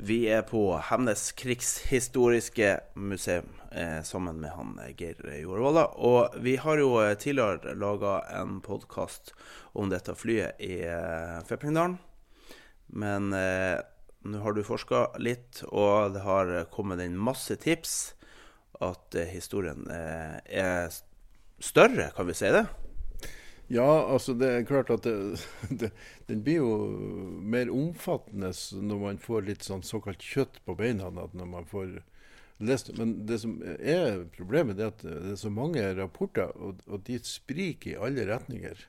Vi er på Hemnes krigshistoriske museum eh, sammen med han eh, Geir Jorvolla. Og vi har jo eh, tidligere laga en podkast om dette flyet i eh, Fepringdalen. Men eh, nå har du forska litt, og det har kommet inn masse tips. At eh, historien er større, kan vi si det? Ja, altså det er klart at det, det, den blir jo mer omfattende når man får litt sånn såkalt kjøtt på beina. når man får lest Men det som er problemet, er at det er så mange rapporter, og, og de spriker i alle retninger.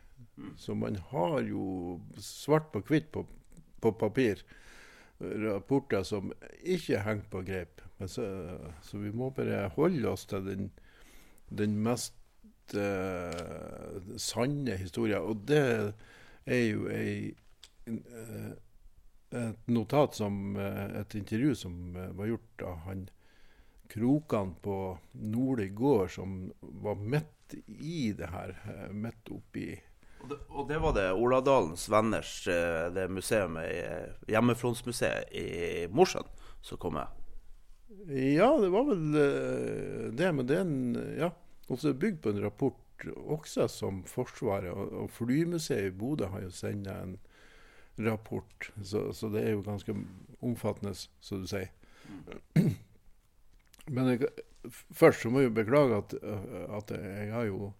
Så man har jo svart på hvitt på på papir rapporter som ikke henger på greip. Så, så, vi må bare holde oss til den, den mest uh, sanne historier. Og det er jo ei, uh, et notat som uh, et intervju som var gjort av han Krokan på Nordli gård, som var midt i det her. midt oppi og det, og det var det Oladalens Venners eh, det museet, eh, hjemmefrontsmuseet i Mosjøen, som kom med? Ja, det var vel eh, det. Men det er en, ja, også bygd på en rapport også som Forsvaret. Og, og Flymuseet i Bodø har jo sendt en rapport. Så, så, det er jo ganske omfattende, som du sier. Mm. Men jeg, først så må jeg beklage at, at jeg har jo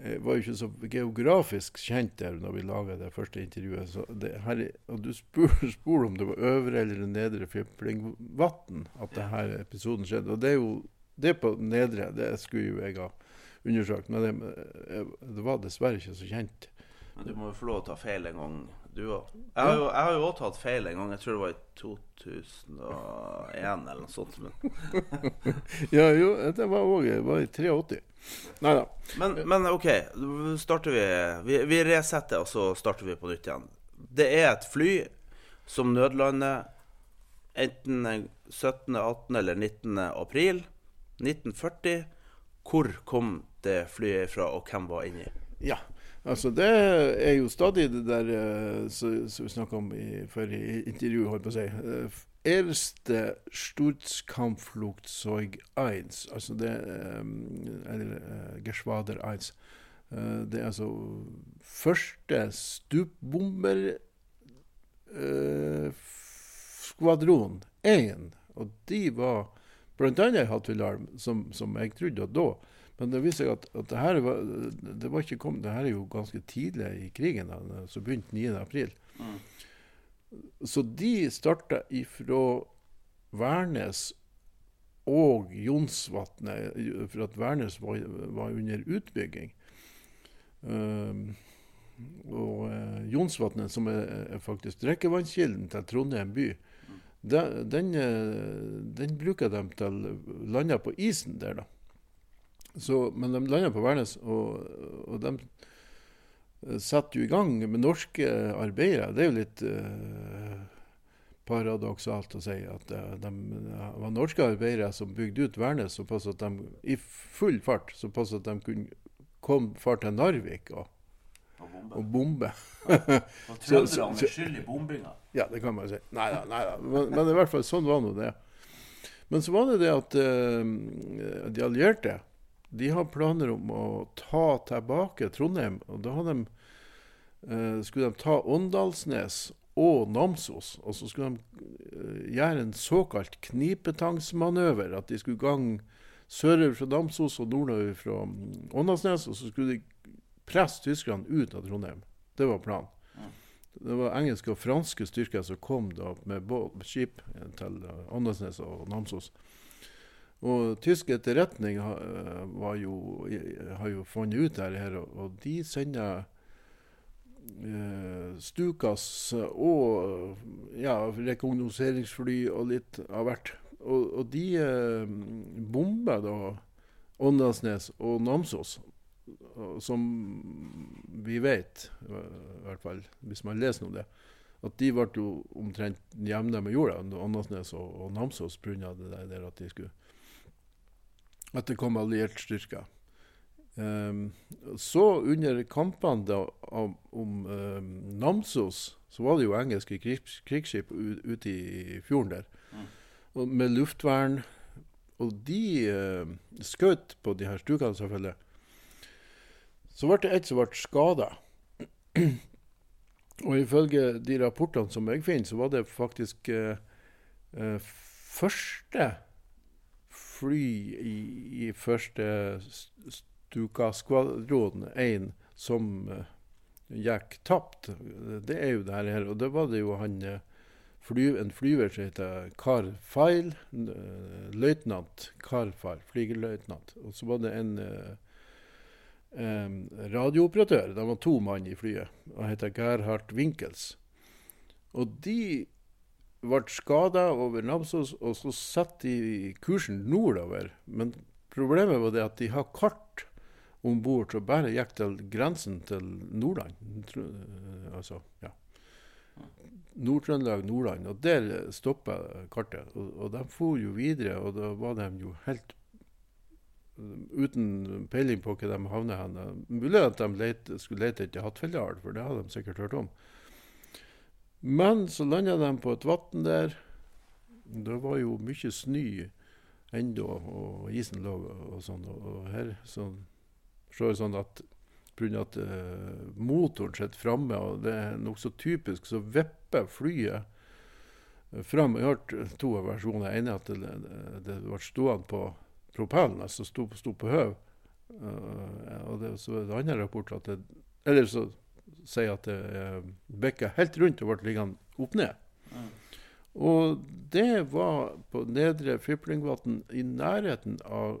jeg var jo ikke så geografisk kjent der når vi laga det første intervjuet. Så det her, og du spør, spør, om det var øvre eller nedre Fiplingvatn at denne episoden skjedde. Og det er jo det på nedre, det skulle jo jeg ha undersøkt. Men det, eh, det var dessverre ikke så kjent. Men du må jo få lov til å ta feil en gang, du òg. Jeg, har jo òg tatt feil en gang. Jeg tror det var i 2001 eller noe sånt. ja, jo, det var òg i 83. Nei da. Men, men, OK, starter vi, vi Vi resetter, og så starter vi på nytt igjen. Det er et fly som nødlander enten 17., 18. eller 19. april 1940. Hvor kom det flyet fra, og hvem var inni? Ja, Altså Det er jo stadig det der eh, som vi snakka om i forrige intervju, holdt på å si. Eh, erste Sturzkampflugzeug 1, altså det eh, Eller Geschwader 1. Det er altså første stupbomberskvadron 1. Og de var bl.a. i Hatfilarm, som, som jeg trodde da men det viser seg at, at det her var, det var ikke kommet, det her er jo ganske tidlig i krigen, da, som begynte 9.4. Mm. Så de starta ifra Værnes og Jonsvatnet, for at Værnes var, var under utbygging. Um, og uh, Jonsvatnet, som er, er faktisk drikkevannskilden til Trondheim by. Den, uh, den, bruker de til landa på isen der, da. Så, men de lander på Værnes, og, og de eh, setter jo i gang med norske arbeidere. Det er jo litt uh, paradoksalt å si at de, var norske arbeidere som bygde ut Værnes i full fart, såpass at de kunne komme fart til Narvik og, og bombe. Og trønderne er skyld i bombinga? Ja, det kan man si. Nei da, nei da. Men, men, i hvert fall sånn var nå det. Men så var det det at uh, de allierte de har planer om å ta tilbake Trondheim. og Da de, uh, skulle de ta Åndalsnes og Namsos. Og så skulle de eh, gjøre en såkalt knipetangsmanøver. At de skulle gange sørover fra Namsos og nordover fra mm, Åndalsnes. Og så skulle de presse tyskerne ut av Trondheim. Det var planen. Det var engelske og franske styrker som kom da med båt, skip til Åndalsnes og Namsos. Og tysk etterretning har, jo, jo funnet ut dette, og de sender eh, Stukas og ja, rekognoseringsfly og litt av hvert. Og, og de eh, bomber da Åndalsnes og Namsos, som vi vet, i hvert fall hvis man leser om det, at de ble jo omtrent jevne med jorda, Åndalsnes og, og Namsos, pga. det der at de skulle At det kom alliert styrker. Um, så under kampene da, om um, Namsos, så var det jo engelske krigs, krigsskip ute i fjorden der. Mm. med luftvern. Og de uh, skjøt på de her stukene, selvfølgelig. Så ble det et som ble skada. og ifølge de rapportene som jeg finner, så var det faktisk eh, uh, første fly i, i første Stuka-skvadron 1 som eh, gikk tapt. Det er jo det her. Og det var det jo han uh, fly, en flyver som heter Carl Feil. Uh, løytnant Carl Feil, flygeløytnant. Og så var det en um, radiooperatør. Det var to mann i flyet. Han heter Gerhard Winkels. Og de ble skada over Namsos, og så satte de kursen nordover. Men problemet var det at de har kart om bord som bare gikk til grensen til Nordland. Eh, altså, ja. Nord-Trøndelag, Nordland. Og der stoppa kartet. Og, og, de for jo videre, og da var de jo helt uten peiling på hvor de havner hen. Mulig at de lete, skulle lete etter Hattfjelldal, for det hadde de sikkert hørt om. Men så landa de på et vann der. Det var jo mye snø ennå, og isen lå og sånn. Og her så er det sånn at pga. at uh, motoren sitter framme, og det er nokså typisk, så vipper flyet fram. Jeg har hørt to versjoner. Den ene at det, det ble stående på propellen, altså sto, sto på høv. Uh, og det, så er det andre rapport at det Eller så sier at det uh, bikka helt rundt og ble liggende opp ned. Mm. Og det var på Nedre Fiplingvatn, i nærheten av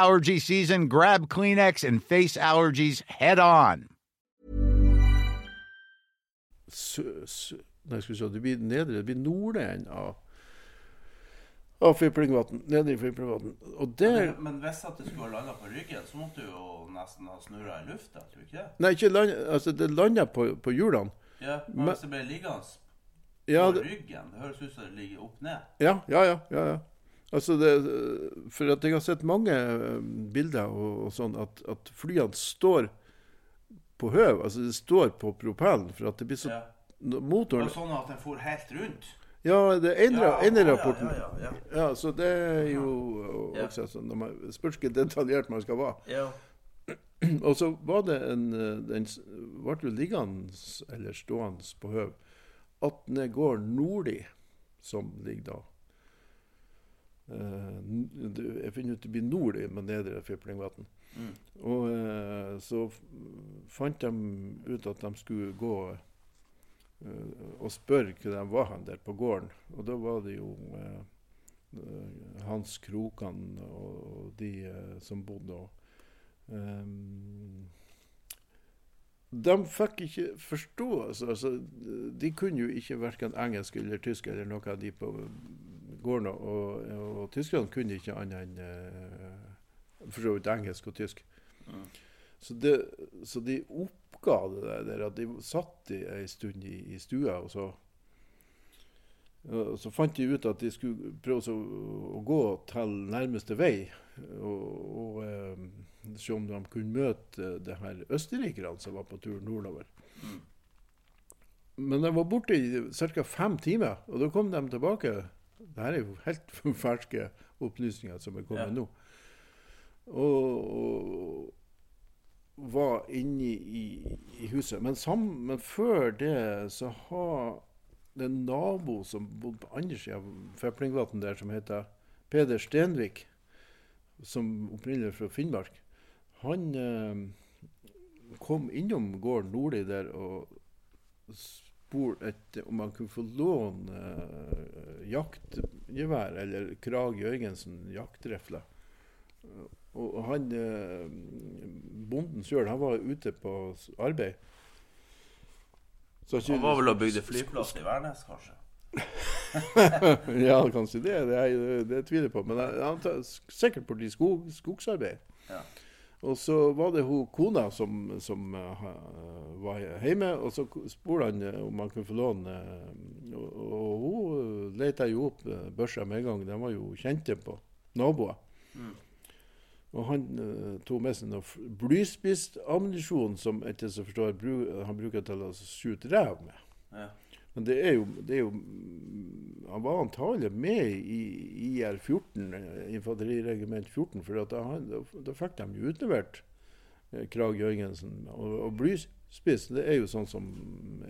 allergy season, grab Kleenex and face allergies head on. Nei, skal vi se, det blir nedre, det blir nordenden av av Fiplingvatn. Nede i Fiplingvatn. Men, men, hvis at det skulle ha landa på ryggen, så måtte du jo nesten ha snurra i lufta? Tror du ikke det? Nei, ikke land, altså det landa på, på hjulene. Ja, men hvis det ble liggende på ja, det, ryggen, det høres ut som det ligger opp ned. Ja, ja, ja. ja, ja. Altså det, for at jeg har sett mange eh, bilder og, og sånn at, at, flyene står på høv. Altså det står på propellen. For at det blir så ja motoren Og sånn at den for helt rundt? Ja, det ene, rapporten. Ja, ja, ja, så det er jo også sånn man Spørs hvor detaljert man skal være. Ja. Og så var det en Den ble jo liggende eller stående på høv. Atne gård Nordli, som ligger da Jeg finner ut det blir nordlig med nedre Fiplingvatn. Mm. Og uh, så fant de ut at de skulle gå og eh, spørre hvor de var han der på gården. Og da var det jo eh, eh Hans Krokan og de eh, som bodde og um, De fikk ikke forståelse. altså, altså, De kunne jo ikke verken engelsk eller tysk eller noe av de på gården. Og, og, tyskerne kunne ikke annet enn uh, for så vidt engelsk og tysk. Mm. Så, det, så de opp oppga det der at de satt i ei stund i, i stua, og så, og så fant de ut at de skulle prøve å, gå til nærmeste vei og, og eh, se om de kunne møte det her østerrikerne som var på tur nordover. Mm. Men de var borte i ca. fem timer, og da kom de tilbake. Dette er jo helt ferske opplysninger som er kommet ja. nå. Og, og, var inne i, i huset. Men, sam, men før det så har det en nabo som bodde på andre sida av Feplingvatn der, som heter Peder Stenvik, som opprinnelig fra Finnmark. Han eh, kom innom gården Nordli der og spurte etter om han kunne få låne eh, jaktgevær, eller Krag Jørgensen jaktrifle. Og han eh, bonden sjøl, han var ute på arbeid. Så ikke- Han var vel og bygde flyplass i Værnes, kanskje? ja, kanskje det. Det, er, det tviler jeg på. Men han han tar sikkert borti skog, skogsarbeid. Og så var det hun kona som, som uh, var hjemme, og så spurte han eh, om han kunne få låne. eh, og, og hun lette jo opp børsa med en gang. De var jo kjente på naboer. Mm. Og han uh, tok med seg noe f- blyspist ammunisjon som etter jeg forstår, bru, han bruker til å skyte rev med. Ja. Men det er jo, det er jo Han var antagelig med i IR-14, eh, infanteriregiment 14, for at da, han- da, fikk de jo utlevert eh, Krag Jørgensen. Og, og blyspiss, det er jo sånn som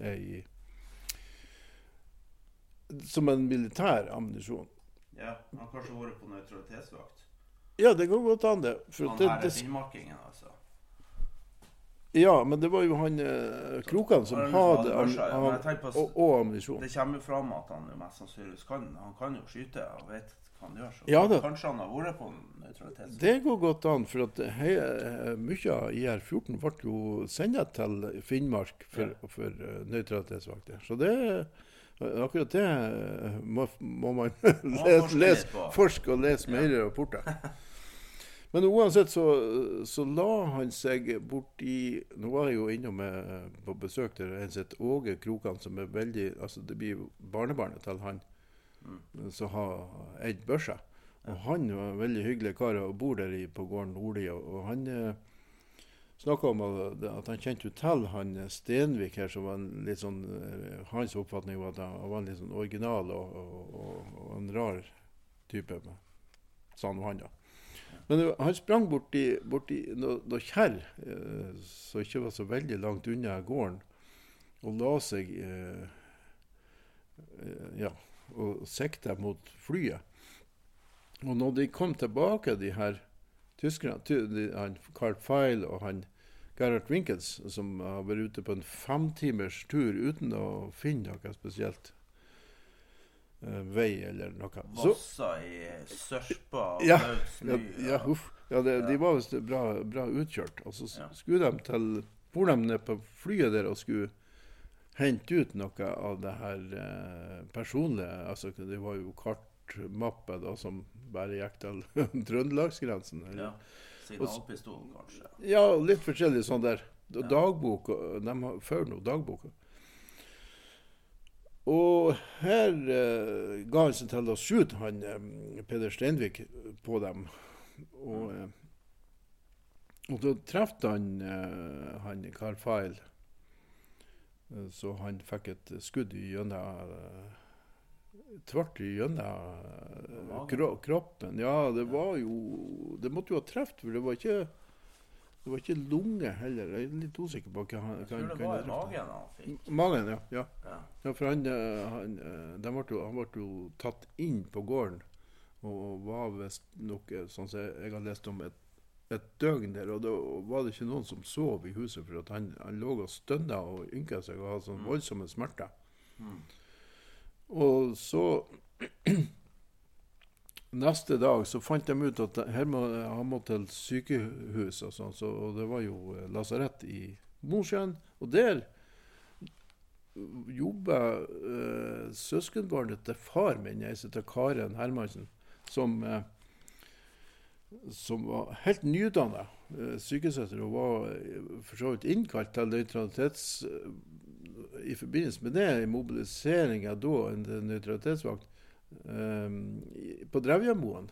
er i Som en militær ammunisjon. ja. Han har kanskje vært på nøytralitetsvakt? Ja, det går godt an, det. For Han det, her er finnmarkingen, altså. Ja, men det var jo han eh, Krokan som hadde ja, på- og, og ammunisjon. Det kommer jo fram at han mest sannsynligvis kan Han kan jo skyte og vet hva han gjør. Så Ja kanskje han har vært på nøytralitet. Det går godt an, for at hei, eh, mye av IR-14 ble jo sendt til Finnmark for, for uh, nøytralitetsvakter. Så det akkurat det eh, må, må man lese, lese, forske og lese mer rapporter. Men uansett så, så la han seg borti Nå var jeg jo innom eh, på besøk til en sitt Åge Krokan, som er veldig altså Det blir barnebarnet til han som har eid børsa. Og han var en veldig hyggelig kar og bor der i, på gården Nordli. Og, han eh, snakka om at, at han kjente jo til han Stenvik her, som var en litt sånn eh, Hans oppfatning var at han var en litt sånn original og, og, og, og en rar type. Sa han han, da. Men han sprang borti, borti noe, noe kjerr eh, som ikke var så veldig langt unna gården, og la seg eh, eh, Ja, og sikta mot flyet. Og når de kom tilbake, de her tyskerne, ty, de, han Carl Feil og han Gerhard Winkels, som har vært ute på en femtimers tur uten å finne noe spesielt vei eller noe. Så, Vassa i sørpa og Ja, ja, ja, uff. Ja, det, de var visst bra, bra utkjørt. Og så Ja. skulle de til For de ned på flyet der og skulle hente ut noe av det her eh, personlige Altså, det var jo kartmappe da som bare gikk til Trøndelagsgrensen. Ja. Signalpistol, kanskje. Ja, litt forskjellig sånn der. Dagbok, de har nå noe dagbok. Og her eh, ga han seg til å skyte han eh, Peder Steinvik på dem. Og, eh, og da traff han eh, han Carl Feil. Eh, Så han fikk et skudd gjennom eh, Tvert gjennom kro kroppen. Ja, det var jo Det måtte jo ha truffet, for det var ikke det var ikke lunge heller. Jeg er litt usikker på hva han Jeg hva tror det hva var i magen han fikk. Magen, ja. ja. Ja. Ja, for han, eh, han, eh, ble jo, han ble jo tatt inn på gården og var visst noe sånn som jeg har lest om, et, et døgn der. Og da var det ikke noen som sov i huset, for han, han lå og stønna og ynka seg og hadde sånn voldsomme smerter. Og så Neste dag så fant de ut at her må, han må til sykehus, og sånt, så, og det var jo eh, lasarett i Mosjøen. Og der jobba eh, søskenbarnet til far min, ei som heter Karen Hermansen, som, eh, som var helt nyutdanna eh, sykesøster og var eh, for så vidt innkalt til nøytralitets... eh, I forbindelse med det, i mobiliseringa da, en nøytralitetsvakt, eh, i- på Drevjamoen.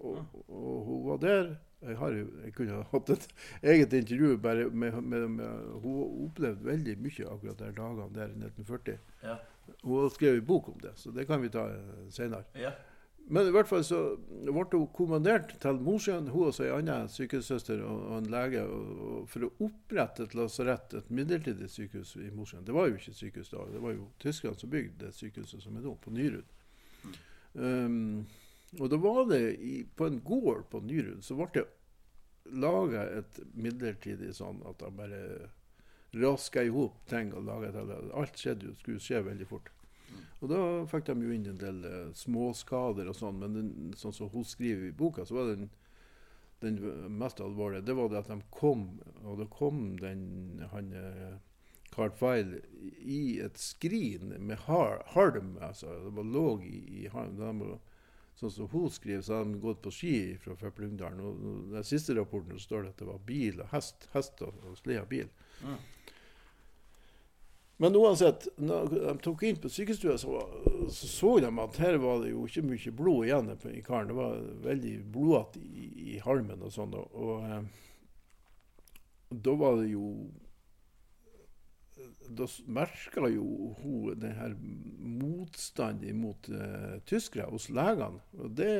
Og, og hun var der. Jeg, har, jeg kunne ha hatt et eget intervju bare med, med, med Hun opplevde veldig mye akkurat de dagene der i 1940. Ja. Hun har skrevet bok om det, så det kan vi ta senere. ja. Men i hvert fall så ble hun kommandert til Mosjøen, hun og ei anna sykehusøster og, og en lege, og, og for å opprette et lasarett, et midlertidig sykehus i Mosjøen. Det var jo ikke sykehus da, det var jo tyskerne som bygde det sykehuset som er nå, på Nyrud. Um, og da var det i, på en gård på Nyrud, så ble det laga et midlertidig sånn at de bare raska i hop ting og laga et Alt skjedde jo, skulle skje veldig fort. Og da fikk de jo inn en del uh, småskader og sånn, men den, sånn som hun skriver i boka, så var den, den mest alvorlige det var det at de kom, og da kom den han uh, Carl Feil i et skrin med har, harm. altså Det var lå i, i harm. sånn som hun skriver, så hadde de gått på ski fra Føplungdalen. Og, og den siste rapporten står det at det var bil og hest, hest og, og slede bil. Mm. Men uansett, når de tok inn på sykestua, så, så, så de at her var det jo ikke mye blod igjen i karen. Det var veldig blodete i, i, halmen og sånn. Og, og og da var det jo Da merka jo hun denne her motstanden mot uh, tyskere hos legene. Og det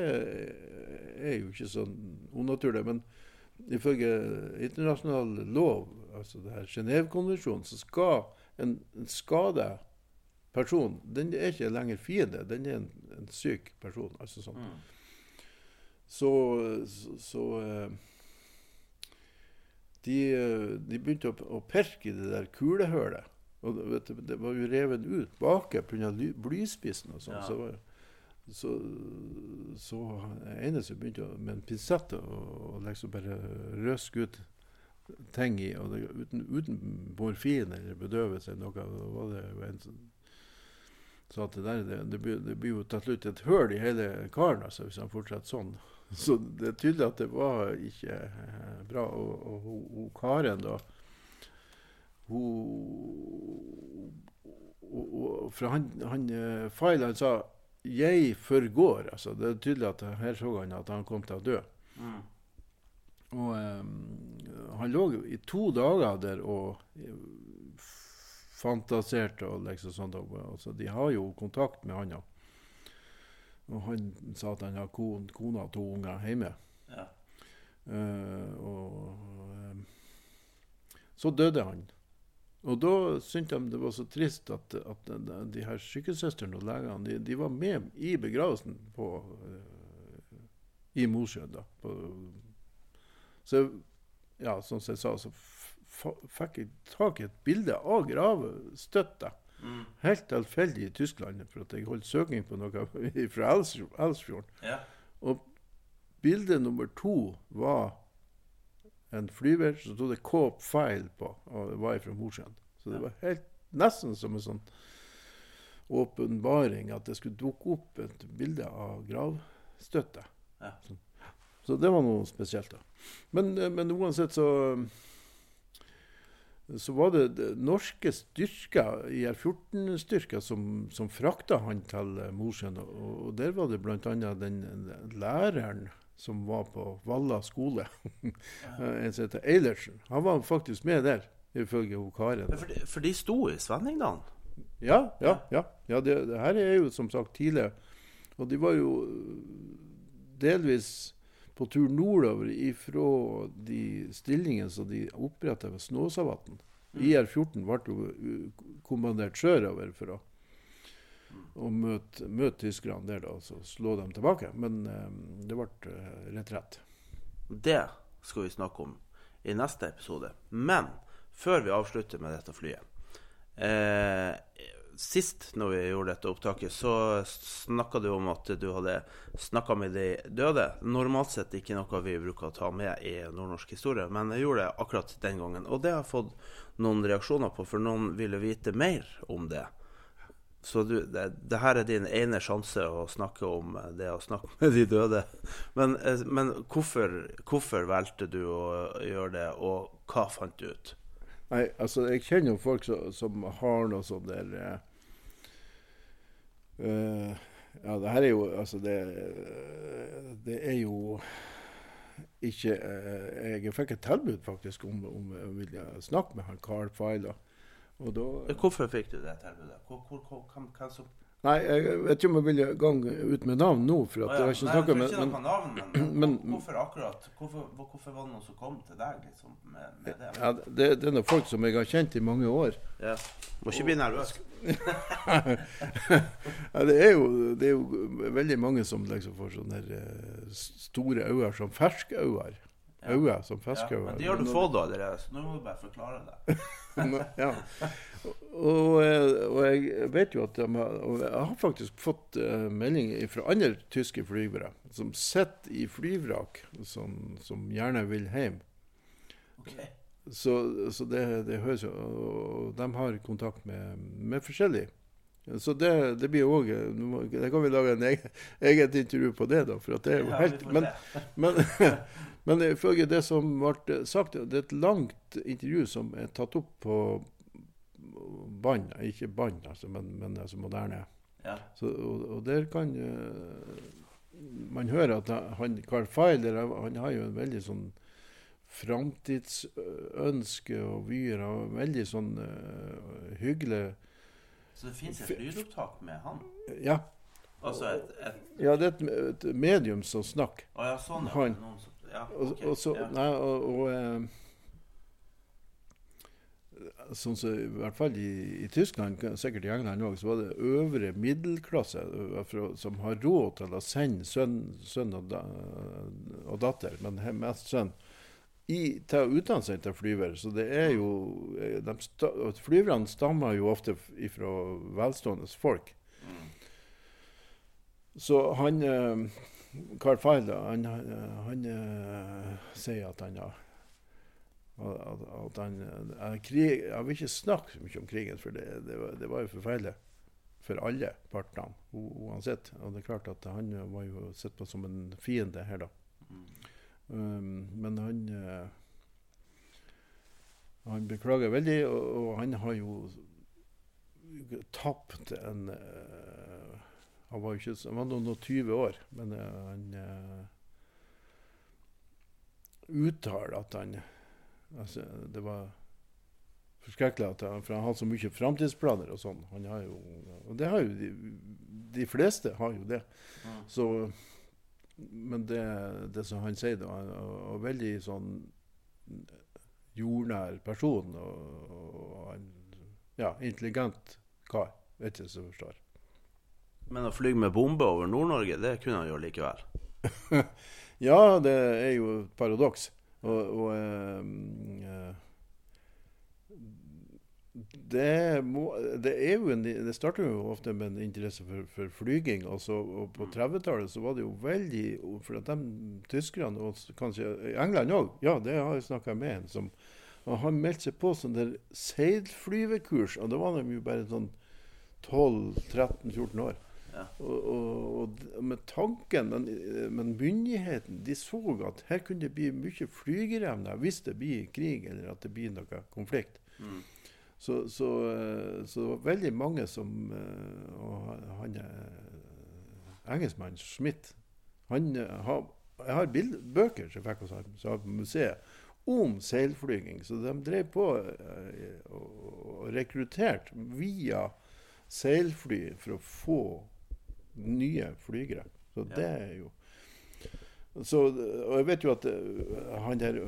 er jo ikke sånn unaturlig. Men ifølge internasjonal lov, altså det her Genévekonvensjonen, så skal en, en skada person den er ikke lenger fiende, den er en, en syk person. altså sånn. Mm. Så, så, så eh, de, de, begynte å, å, perke i det der kulehølet. Og du, det var jo revet ut baki pga. blyspissen og sånn. Ja. Så, så, så ene som begynte med en pinsett og liksom bare røske ut ting i. og det, uten, uten morfin eller bedøvelse eller noe, var det jo en som sa at det, der, det, det, blir, det blir jo til slutt et høl i hele karen altså, hvis han fortsetter sånn. Så det er tydelig at det var ikke eh, bra. Og, og, og, Karen, da hun og, For han, han eh, han sa 'jeg forgår'. altså Det er tydelig at her så han at han kom til å dø. Mm. Og um, han lå i to dager der og fantaserte og liksom sånt. Altså, de har jo kontakt med han. Og han sa at han har kone, kone og to unger hjemme. Ja. Uh, og uh, så døde han. Og da syntes de det var så trist at, at de, de her sykesøstrene og legene de, de, var med i begravelsen på, uh, i Mosjøen. da, på så ja, som jeg sa, så fikk jeg tak i et bilde av gravstøtta. Mm. Helt tilfeldig i Tyskland, for at jeg holdt søking på noe fra Elsfjorden. Ja. Og bilde nummer to var en flyver som stod det Coop File på, og det var fra Mosjøen. Så det var helt nesten som en sånn åpenbaring at det skulle dukke opp et bilde av gravstøtte. Ja. Så det var noe spesielt. da. Men, eh, men uansett så så var det, det norske styrker, IR-14-styrker, som, som frakta han til eh, Mosjøen. Og, og der var det bl.a. Den, den læreren som var på Valla skole, en som heter Eilertsen. Han var faktisk med der, ifølge Karen. For, de, for de sto i Svenningdalen? Ja, ja. ja. ja det, det, her er jo som sagt tidlig. Og de var jo delvis på tur nordover ifra de stillingene som de oppretta ved Snåsavatn. Mm. IR-14 ble jo kommandert sørover for å, å møte, møte tyskerne der da, og så slå dem tilbake. Men um, det ble retrett. Det skal vi snakke om i neste episode. Men før vi avslutter med dette flyet eh, Sist når vi gjorde dette opptaket, så snakka du om at du hadde snakka med de døde. Normalt sett ikke noe vi bruker å ta med i nordnorsk historie, men jeg gjorde det akkurat den gangen. Og det har jeg fått noen reaksjoner på, for noen ville vite mer om det. Så du, det, det, her er din ene sjanse å snakke om det å snakke med de døde. Men, eh, men hvorfor, hvorfor valgte du å gjøre det, og hva fant du ut? Nei, altså Jeg kjenner jo folk som, som har noe sånn der eh, Uh, ja, det her er jo Altså, det, det er jo ikke uh, Jeg fikk et tilbud faktisk om, om jeg ville snakke med han Carl Feiler. Hvorfor fikk du det tilbudet? Hvor, hvor, hvor, hvem, hvem, som, Nei, jeg vet ikke om jeg vil gå ut med navn nå, for at Å jeg har ikke snakka med men, navn, men, men- hvorfor akkurat hvorfor, hvorfor var det noen som kom til deg liksom, med, med det? ja, det, det er noen folk som jeg har kjent i mange år. Ja. Må ikke bli nervøs. Ja, det, er jo, det er jo veldig mange som liksom får sånne eh, store øyne som ferskøyne. Øyne som Ja, men de har du fått allerede, så nå må du bare forklare det. ja. Og, eh, og jeg vet jo at de har, jeg har faktisk fått eh, melding fra andre tyske flygere som sitter i flyvrak, som, som gjerne vil hjem. Ok. Så, så det, det høres jo Og de har kontakt med, med forskjellige. Så det, det blir òg Da kan vi lage en egen, eget intervju på det, da. For at det er jo helt Men, men, men ifølge det som ble sagt, det er et langt intervju som er tatt opp på bånd. Ikke bånd, altså, men, men altså moderne. Ja. Så, og, og der kan eh, man høre at han, Carl Feiler han har jo en veldig sånn framtidsønske og vyer. Og veldig sånn uh, hyggelig Så det fins et lydopptak med han? Ja, Altså et, et ja det er et, et medium som snakker. Å ja, sånn, ja. Han. Noen som, ja, Og, og så, ja. nei, og, og eh, Sånn så, i hvert fall i, i Tyskland, sikkert i England òg, så var det øvre middelklasse eh, som har råd til å sende sønn, sønn og, da, og datter, men mest sønn, i, til å utdanne seg til flyver. Så det er jo eh, sta, Flyverne stammer jo ofte fra velstående folk. Så han eh, Carl Feil, han, han, han eh, sier at han har at, at han, eh, krig, Jeg vil ikke snakke så mye om krigen, for det, det, var, det var jo forferdelig for alle partene uansett. Og det er klart at han var jo sett på som en fiende her, da. Um, men han eh, Han beklager veldig, og, og han har jo tapt en uh, Han var jo ikke så- Han var noen og 20 år, men uh, han uh, uttaler at han altså, Det var forskrekkelig at han, for han har så mye framtidsplaner og sånn. Han har jo Og det har jo de, de fleste har jo det. Ja. Så Men det, det som han sier, da, han en veldig sånn jordnær person. Og, og han, ja, intelligent kar. Vet ikke som forstår. Men å fly med bombe over Nord-Norge, det kunne han gjøre likevel. Ja, det er jo et paradoks. Og, og eh, eh, det, må, det en, det starter jo ofte med en interesse for, for flyging. Altså, og på 30-tallet så var det jo veldig For at de tyskerne, og kanskje England òg, ja, det har jeg snakka med en som og Han meldte seg på sånn der seilflyvekurs, og da var de jo bare sånn 12-13-14 år. Ja. Og, og, og med tanken, men, men myndigheten, de så at her kunne det bli mye flygerevner hvis det blir krig eller at det blir noe konflikt. Mm. Så, så, eh, så det var veldig mange som eh, Og han eh, engelskmannen Schmidt han har, Jeg har bild, bøker som jeg fikk hos som var på museet om seilflyging. Så de drev på og, rekrutterte via seilfly for å få nye flygere. Så det er jo så, Og jeg vet jo at han der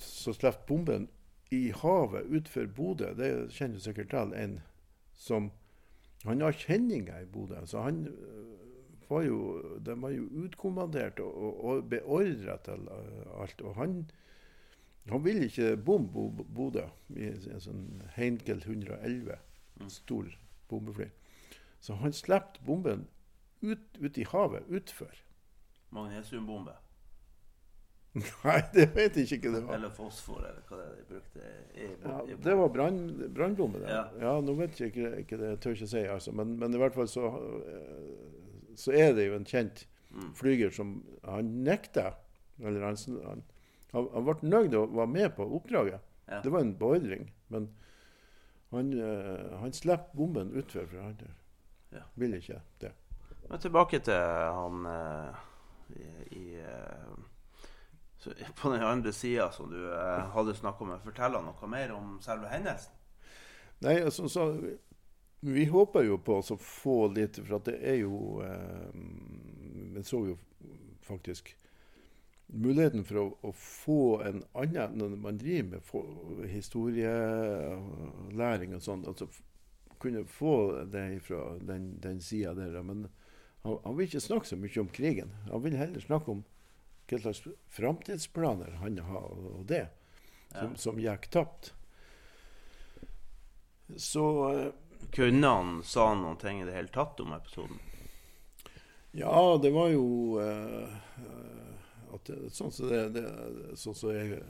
som slapp bomben i havet utenfor Bodø, det kjenner du sikkert til, en som Han har kjenninger i Bodø. Så han øh, var jo De var jo utkommandert og, og, og beordra til øh, alt. Og han han ville ikke bombe Bo- Bodø i en sånn Heinkel 111, stor bombefly. Så han slapp bomben ut, ut i havet utfor. Magnesiumbombe. Nei, det vet jeg ikke hva det var. Eller fosfor, eller hva det er de brukte. I, Ja, i, det var brann- brannbombe. det. Ja. Ja. nå vet jeg ikke, ikke det, jeg tør ikke si, altså. Men, men i hvert fall så, eh, så er det jo en kjent Mm. flyger som Han nekta. Eller han, han, han, han ble nøyd og var med på oppdraget. Ja. Det var en beordring. Men han, eh, han slapp bomben utfor, for han Ja. ville ikke det. Men tilbake til han eh, i, i eh, På den andre sida som du eh, hadde snakka med. Fortell noe mer om selve hendelsen. Nei, altså, så Vi håper jo på å få litt, for at det er jo eh, Vi så jo faktisk muligheten for å, å få en annen Når man driver med for, historielæring og sånn, altså kunne få det fra den, den sida der. Men han, han vil ikke snakke så mye om krigen. Han vil heller snakke om hva slags framtidsplaner han har, og det som, som gikk tapt. Så eh, Kunne han sa han noen ting i det hele tatt om episoden? Ja, det var jo eh, at det, Sånn som det, det, sånn så jeg,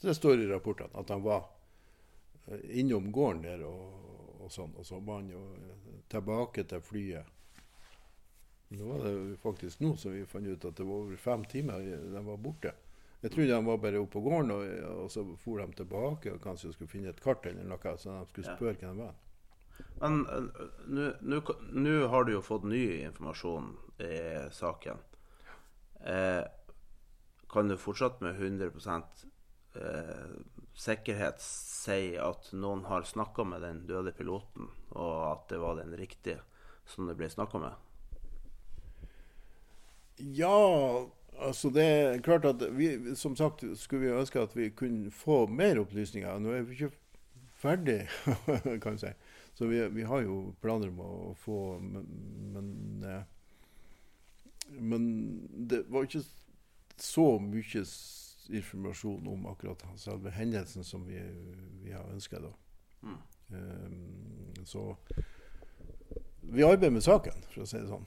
det står i rapportene, at han var eh, innom gården der og, og sånn. Og så var han jo tilbake til flyet. Nå var det faktisk nå som vi fant ut at det var over fem timer de var borte. Jeg trodde de var bare oppe på gården, og, og så for de tilbake og kanskje skulle finne et kart eller noe, så de skulle Ja. spørre hvem det var. Men nå nå har du jo fått ny informasjon i saken. Eh, kan du fortsatt med 100 eh, sikkerhet si at noen har snakka med den døde piloten, og at det var den riktige som det ble snakka med? Ja, altså det er klart at vi, som sagt, skulle vi ønske at vi kunne få mer opplysninger. Nå er vi ikke ferdig, kan vi si. Så vi, vi har jo planer om å få Men, men, eh, men det var ikke så mye informasjon om akkurat selve hendelsen som vi, vi har ønska da. Mm. Um, så vi arbeider med saken, for å si det sånn.